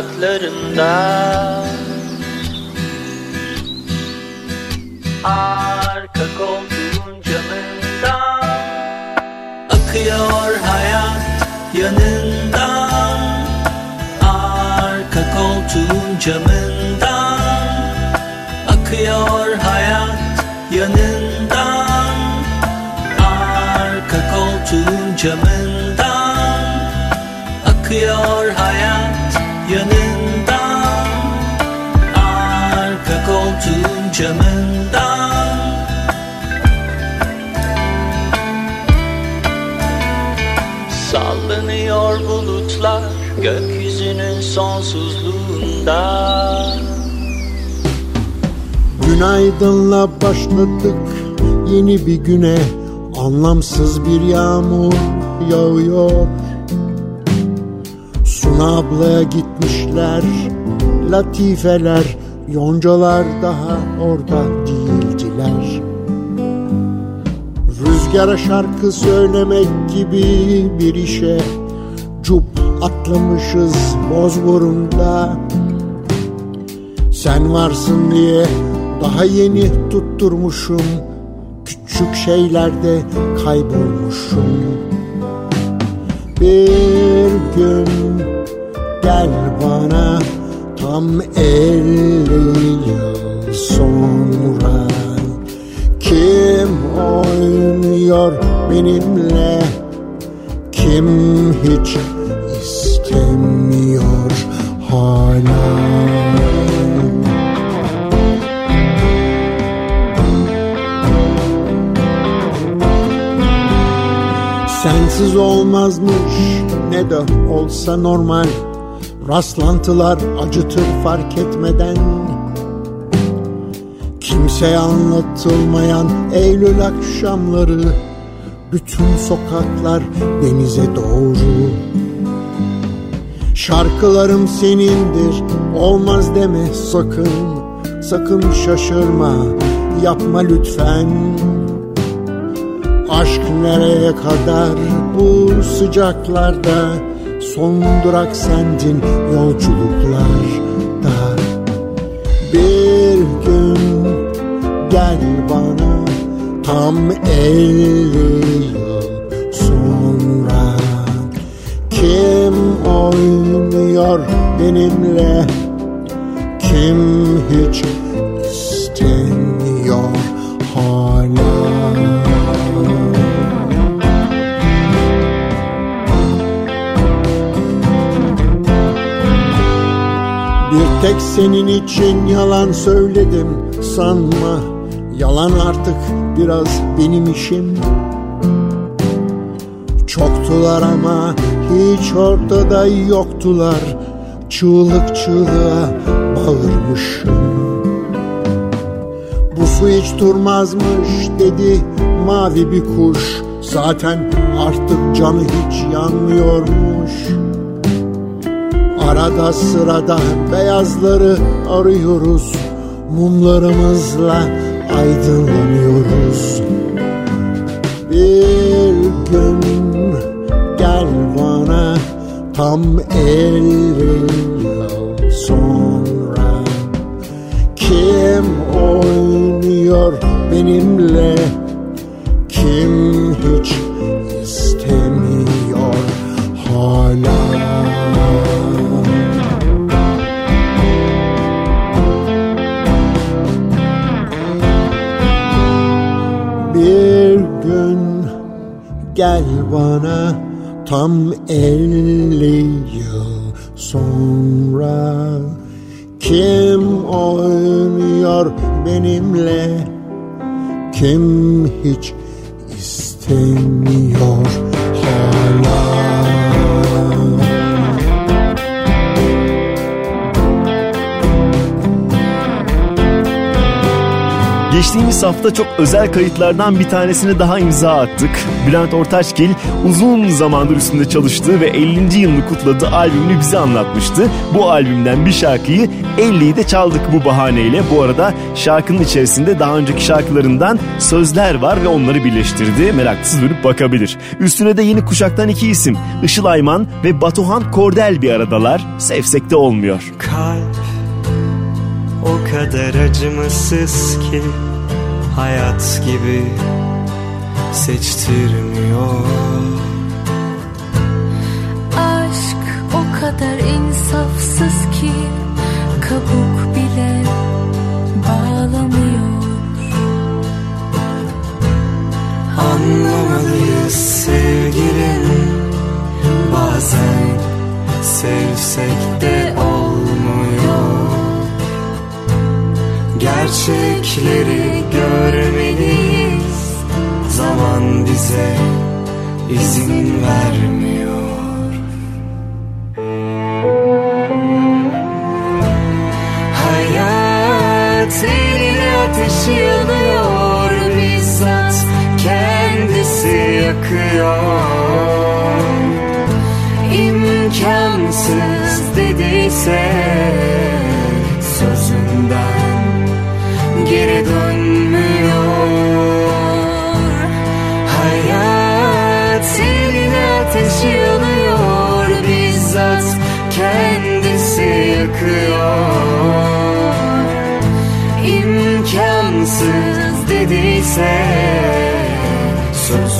Uzaklarında Arka koltuğun camında. Akıyor hayat yanından Arka koltuğun camından Akıyor hayat yanından Arka koltuğun camından sonsuzluğunda. Günaydınla başladık. Yeni bir güne Anlamsız bir yağmur yağıyor. Suna ablaya gitmişler. Latifeler Yoncalar daha orada değildiler. Rüzgara şarkı söylemek gibi bir işe atlamışız Bozburun'da Sen varsın diye daha yeni tutturmuşum. Küçük şeylerde kaybolmuşum. Bir gün gel bana tam elli yıl sonra. Kim oynuyor benimle? Kim hiç istemiyor hala. Sensiz olmazmış ne de olsa normal. Rastlantılar acıtır fark etmeden. Kimseye anlatılmayan Eylül akşamları. Bütün sokaklar denize doğru Şarkılarım senindir olmaz deme sakın. Sakın şaşırma yapma lütfen. Aşk nereye kadar bu sıcaklarda? Son durak sendin yolculuklarda Bir gün gel bana tam elli yıl sonra. Kim oynuyor benimle. Kim hiç istemiyor hala? Bir tek senin için yalan söyledim sanma. Yalan artık biraz benim işim. Çoktular ama hiç ortada yoktular. Çığlık çığlığa bağırmışım. Bu su hiç durmazmış dedi mavi bir kuş. Zaten artık canı hiç yanmıyormuş. Arada sırada beyazları arıyoruz. Mumlarımızla aydınlanıyoruz tam elli yıl sonra Kim oynuyor benimle? Kim hiç istemiyor hala? Bir gün gel bana tam elli yıl sonra Kim oynuyor benimle? Kim hiç istemiyor? Hala Geçtiğimiz hafta çok özel kayıtlardan bir tanesini daha imza attık. Bülent Ortaçgil uzun zamandır üstünde çalıştığı ve 50. yılını kutladığı albümünü bize anlatmıştı. Bu albümden bir şarkıyı 50'yi de çaldık bu bahaneyle. Bu arada şarkının içerisinde daha önceki şarkılarından sözler var ve onları birleştirdi. Meraklısı dönüp bakabilir. Üstüne de yeni kuşaktan iki isim Işıl Ayman ve Batuhan Kordel bir aradalar. Sevsek de olmuyor. Kalp o kadar acımasız ki hayat gibi seçtirmiyor. Aşk o kadar insafsız ki kabuk bile bağlamıyor. Anlamalıyız sevgilim Bazen sevsek de olmuyor Gerçekleri görmeliyiz. Zaman bize izin vermiyor. Hayat eline ateşi yanıyor Bizzat kendisi yakıyor. İmkansız dediyse geri dönmüyor. Hayat eline ateşi yanıyor Bizzat kendisi yakıyor. İmkansız dediyse Sözünden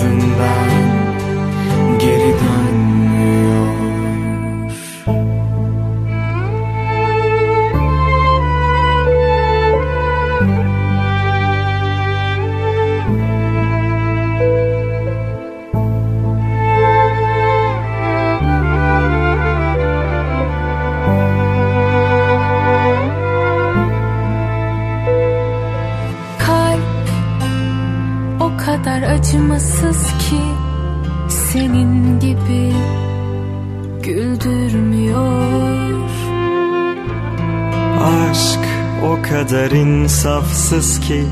kadar acımasız ki senin gibi güldürmüyor. Aşk o kadar insafsız ki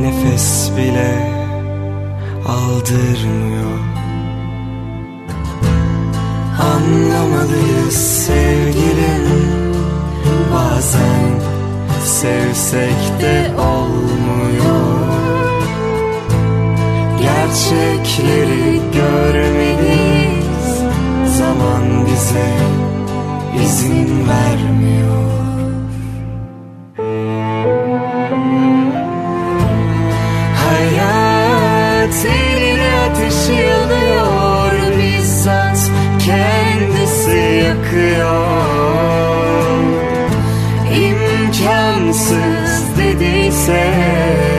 Nefes bile aldırmıyor Anlamalıyız sevgilim Bazen sevsek de olmuyor Gerçekleri görmeliyiz. Zaman bize izin vermiyor. Hayat eline ateşi yanıyor Bizzat kendisi yakıyor. İmkansız dediyse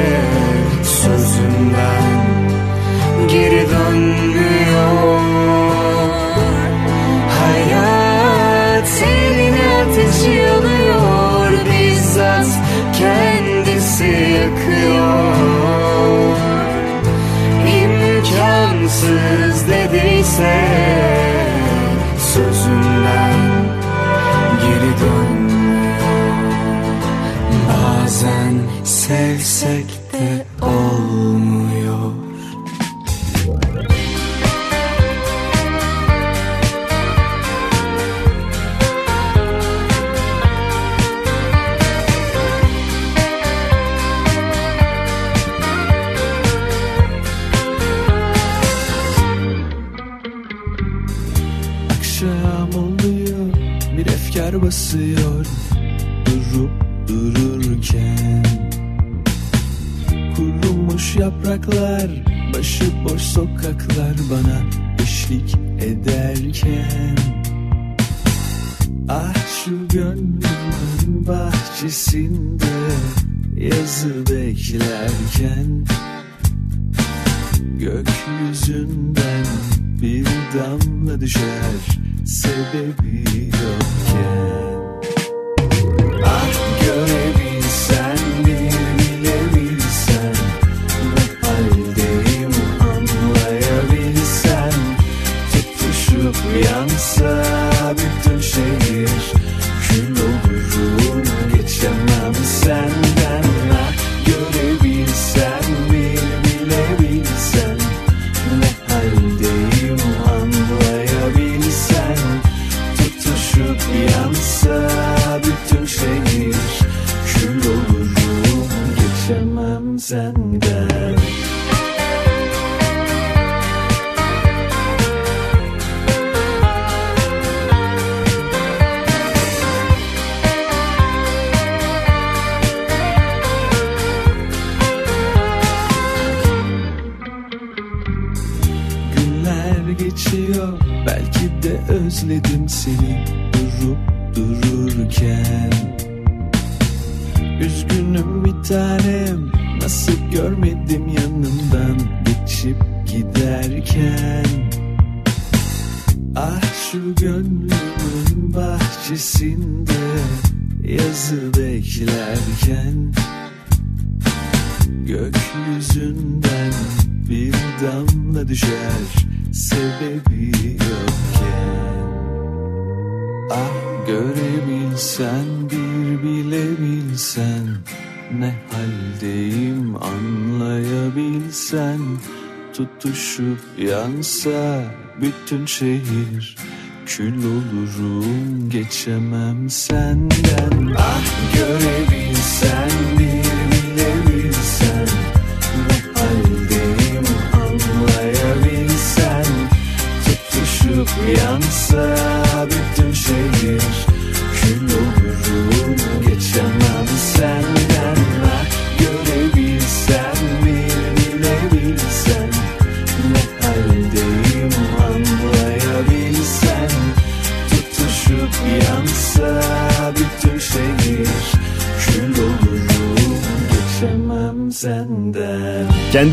dediyse Sözünden yapraklar Başıboş sokaklar bana eşlik ederken. Ah şu gönlümün bahçesinde Yazı beklerken. Gökyüzünden bir damla düşer Sebebi yokken yansa bütün şehir kül olurum geçemem senden. Ah görebilsen diye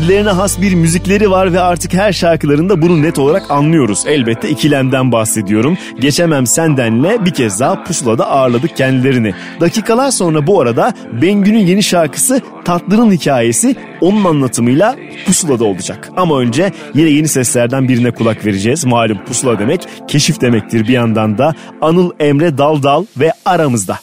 kendilerine has bir müzikleri var ve artık her şarkılarında bunu net olarak anlıyoruz. Elbette ikilemden bahsediyorum. Geçemem sendenle bir kez daha pusulada ağırladık kendilerini. Dakikalar sonra bu arada Bengü'nün yeni şarkısı Tatlı'nın hikayesi onun anlatımıyla pusulada olacak. Ama önce yine yeni seslerden birine kulak vereceğiz. Malum pusula demek keşif demektir bir yandan da. Anıl Emre Daldal ve aramızda.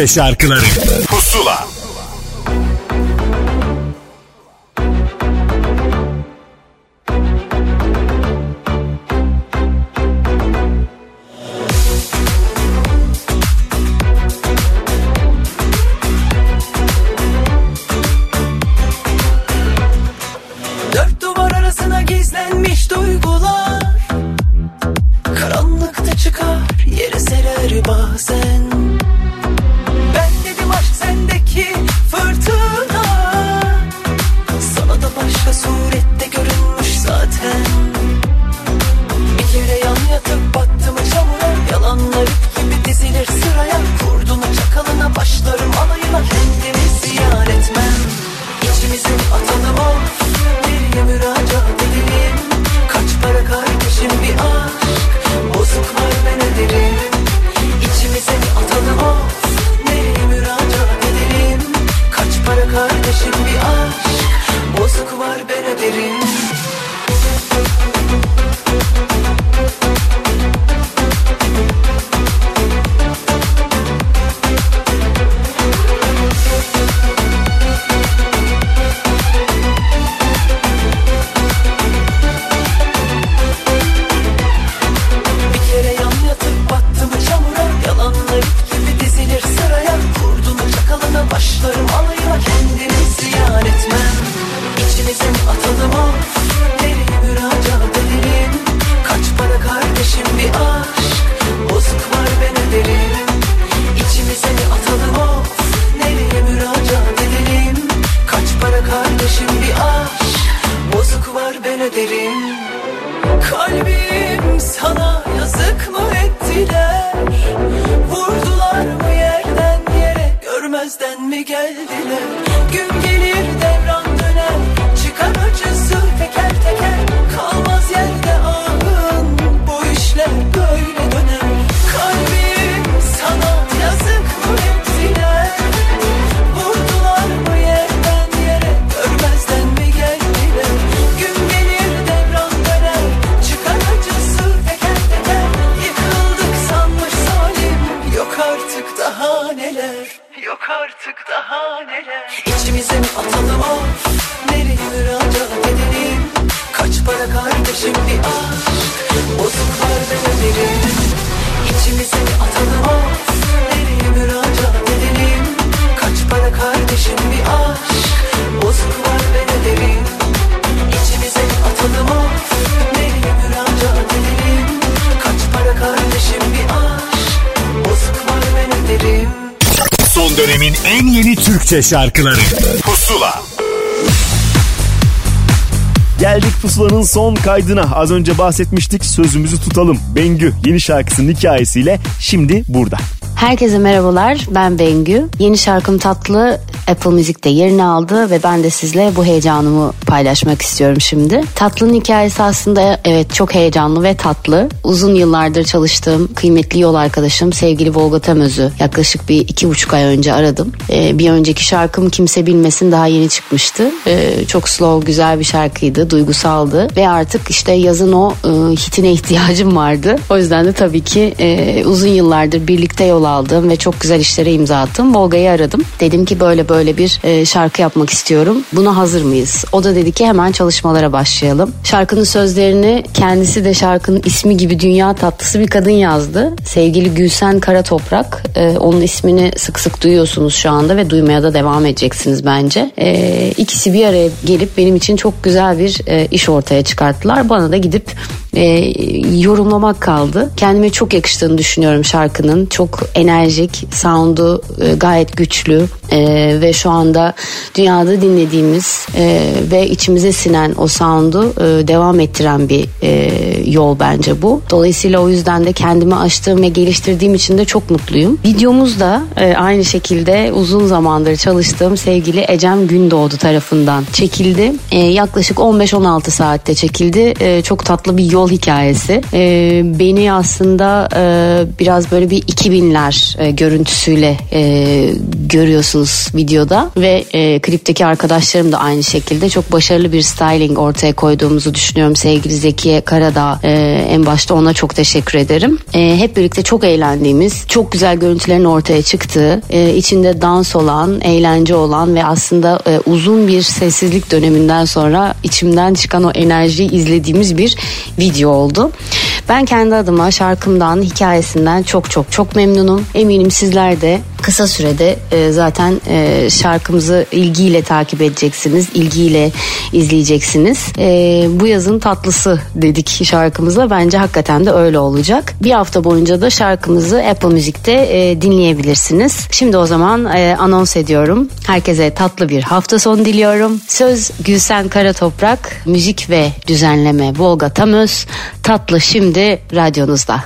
Türkçe şarkıları dönemin en yeni Türkçe şarkıları Pusula Geldik pusulanın son kaydına. Az önce bahsetmiştik sözümüzü tutalım. Bengü yeni şarkısının hikayesiyle şimdi burada. Herkese merhabalar ben Bengü. Yeni şarkım Tatlı Apple Müzik'te yerini aldı ve ben de sizle bu heyecanımı paylaşmak istiyorum şimdi. Tatlı'nın hikayesi aslında evet çok heyecanlı ve tatlı. Uzun yıllardır çalıştığım kıymetli yol arkadaşım sevgili Volga Temöz'ü yaklaşık bir iki buçuk ay önce aradım. Ee, bir önceki şarkım Kimse Bilmesin daha yeni çıkmıştı. Ee, çok slow güzel bir şarkıydı, duygusaldı ve artık işte yazın o e, hitine ihtiyacım vardı. O yüzden de tabii ki e, uzun yıllardır birlikte yol aldığım ve çok güzel işlere imza attım. Volga'yı aradım. Dedim ki böyle böyle bir e, şarkı yapmak istiyorum. Buna hazır mıyız? O da dedi ki hemen çalışmalara başlayalım. Şarkının sözlerini kendisi de şarkının ismi gibi dünya tatlısı bir kadın yazdı. Sevgili Gülsen Karatoprak. E, onun ismini sık sık duyuyorsunuz şu anda ve duymaya da devam edeceksiniz bence. E, ikisi bir araya gelip benim için çok güzel bir e, iş ortaya çıkarttılar. Bana da gidip e, yorumlamak kaldı. Kendime çok yakıştığını düşünüyorum şarkının. Çok enerjik, sound'u e, gayet güçlü e, ve şu anda dünyada dinlediğimiz e, ve içimize sinen o sound'u e, devam ettiren bir e, yol bence bu. Dolayısıyla o yüzden de kendimi aştığım ve geliştirdiğim için de çok mutluyum. Videomuz da e, aynı şekilde uzun zamandır çalıştığım sevgili Ecem Gündoğdu tarafından çekildi. E, yaklaşık 15-16 saatte çekildi. E, çok tatlı bir yol hikayesi. E, beni aslında e, biraz böyle bir 2000'ler e, görüntüsüyle e, görüyorsunuz videoda ve e, klipteki arkadaşlarım da aynı şekilde çok başarılı bir styling ortaya koyduğumuzu düşünüyorum sevgili Zekiye Kara da e, en başta ona çok teşekkür ederim. E, hep birlikte çok eğlendiğimiz, çok güzel görüntülerin ortaya çıktığı, e, içinde dans olan, eğlence olan ve aslında e, uzun bir sessizlik döneminden sonra içimden çıkan o enerjiyi izlediğimiz bir video oldu. Ben kendi adıma şarkımdan, hikayesinden çok çok çok memnunum. Eminim sizler de kısa sürede e, zaten e, şarkımızı ilgiyle takip edeceksiniz, ilgiyle izleyeceksiniz. E, bu yazın tatlısı dedik şarkımıza. Bence hakikaten de öyle olacak. Bir hafta boyunca da şarkımızı Apple Müzik'te dinleyebilirsiniz. Şimdi o zaman anons ediyorum. Herkese tatlı bir hafta sonu diliyorum. Söz Gülsen Karatoprak, müzik ve düzenleme Volga Tamöz. Tatlı şimdi radyonuzda.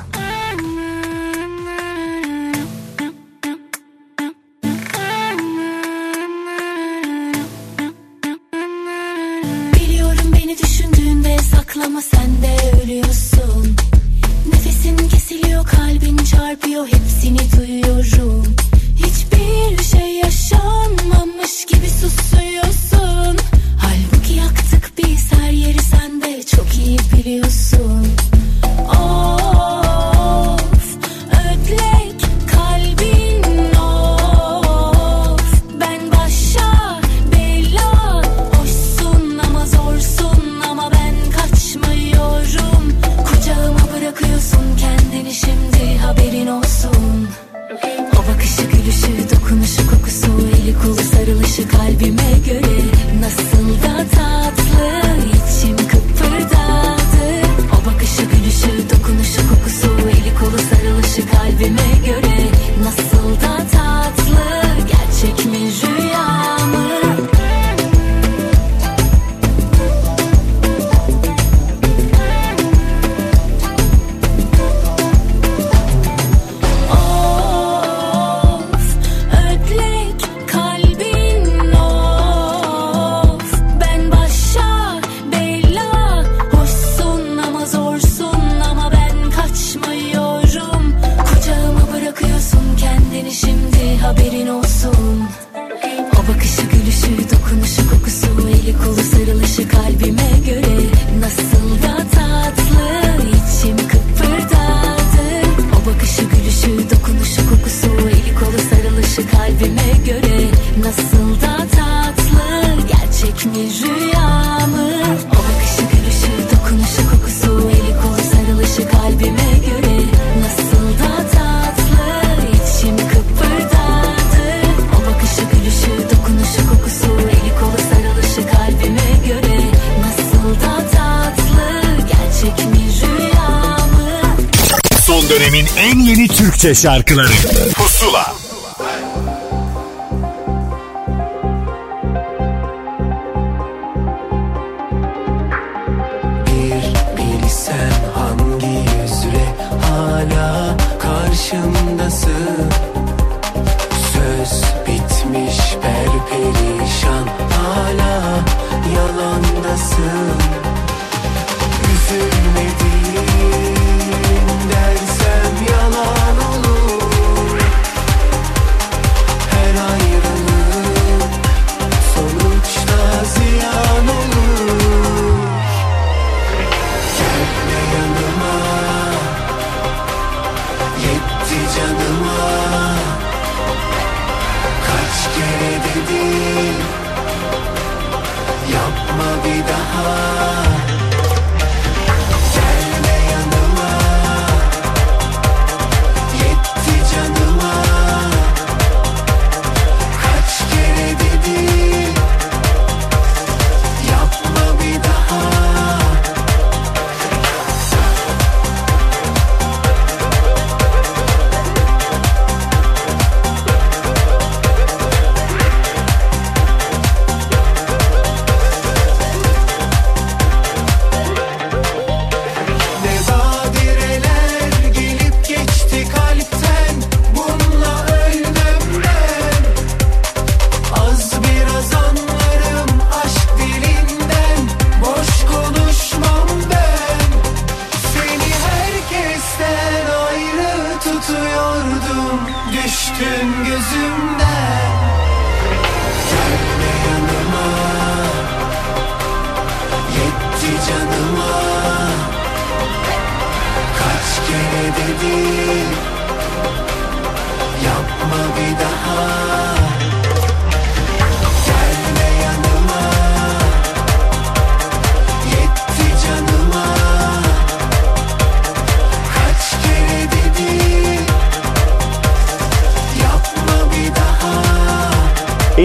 Şarkıları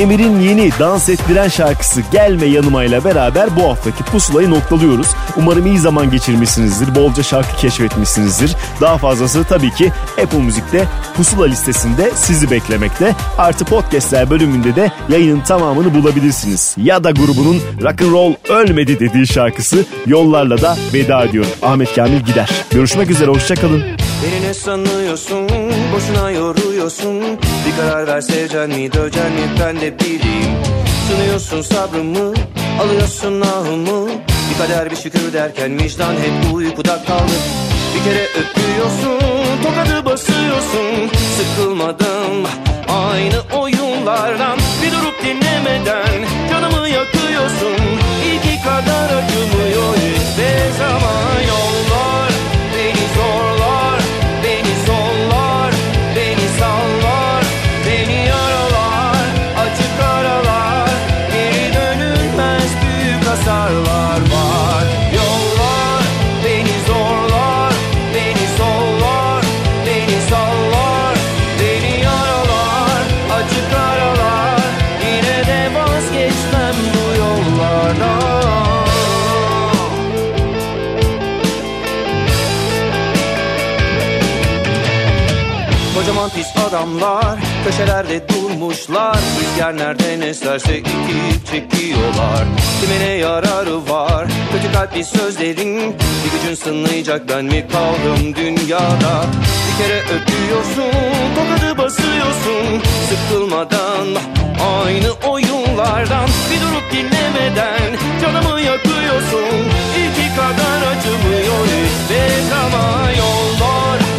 Emir'in yeni dans ettiren şarkısı Gelme Yanıma ile beraber bu haftaki pusulayı noktalıyoruz. Umarım iyi zaman geçirmişsinizdir, bolca şarkı keşfetmişsinizdir. Daha fazlası tabii ki Apple Müzik'te pusula listesinde sizi beklemekte. Artı podcastler bölümünde de yayının tamamını bulabilirsiniz. Ya da grubunun Rock and Roll Ölmedi dediği şarkısı Yollarla da veda ediyorum. Ahmet Kamil gider. Görüşmek üzere, hoşçakalın. Beni ne sanıyorsun? Boşuna yoruyorsun. Bir karar ver sevecen mi dövecen mi ben de bileyim. Sınıyorsun sabrımı Alıyorsun ahımı. Bir kader bir şükür derken vicdan hep uykuda kaldı. Bir kere öpüyorsun Tokadı basıyorsun. Sıkılmadım Aynı oyunlardan. Bir durup dinlemeden Canımı yakıyorsun. İlki kadar acımıyor hiçbir zaman adamlar köşelerde durmuşlar. Rüzgar nereden eserse itip çekiyorlar. Kime ne yararı var? Kötü kalpli sözlerin Bir gücün sınayacak. Ben mi kaldım dünyada? Bir kere öpüyorsun tokadı basıyorsun. Sıkılmadan aynı oyunlardan Bir durup dinlemeden canımı yakıyorsun. İlki kadar acımıyor hiçbir zaman yollar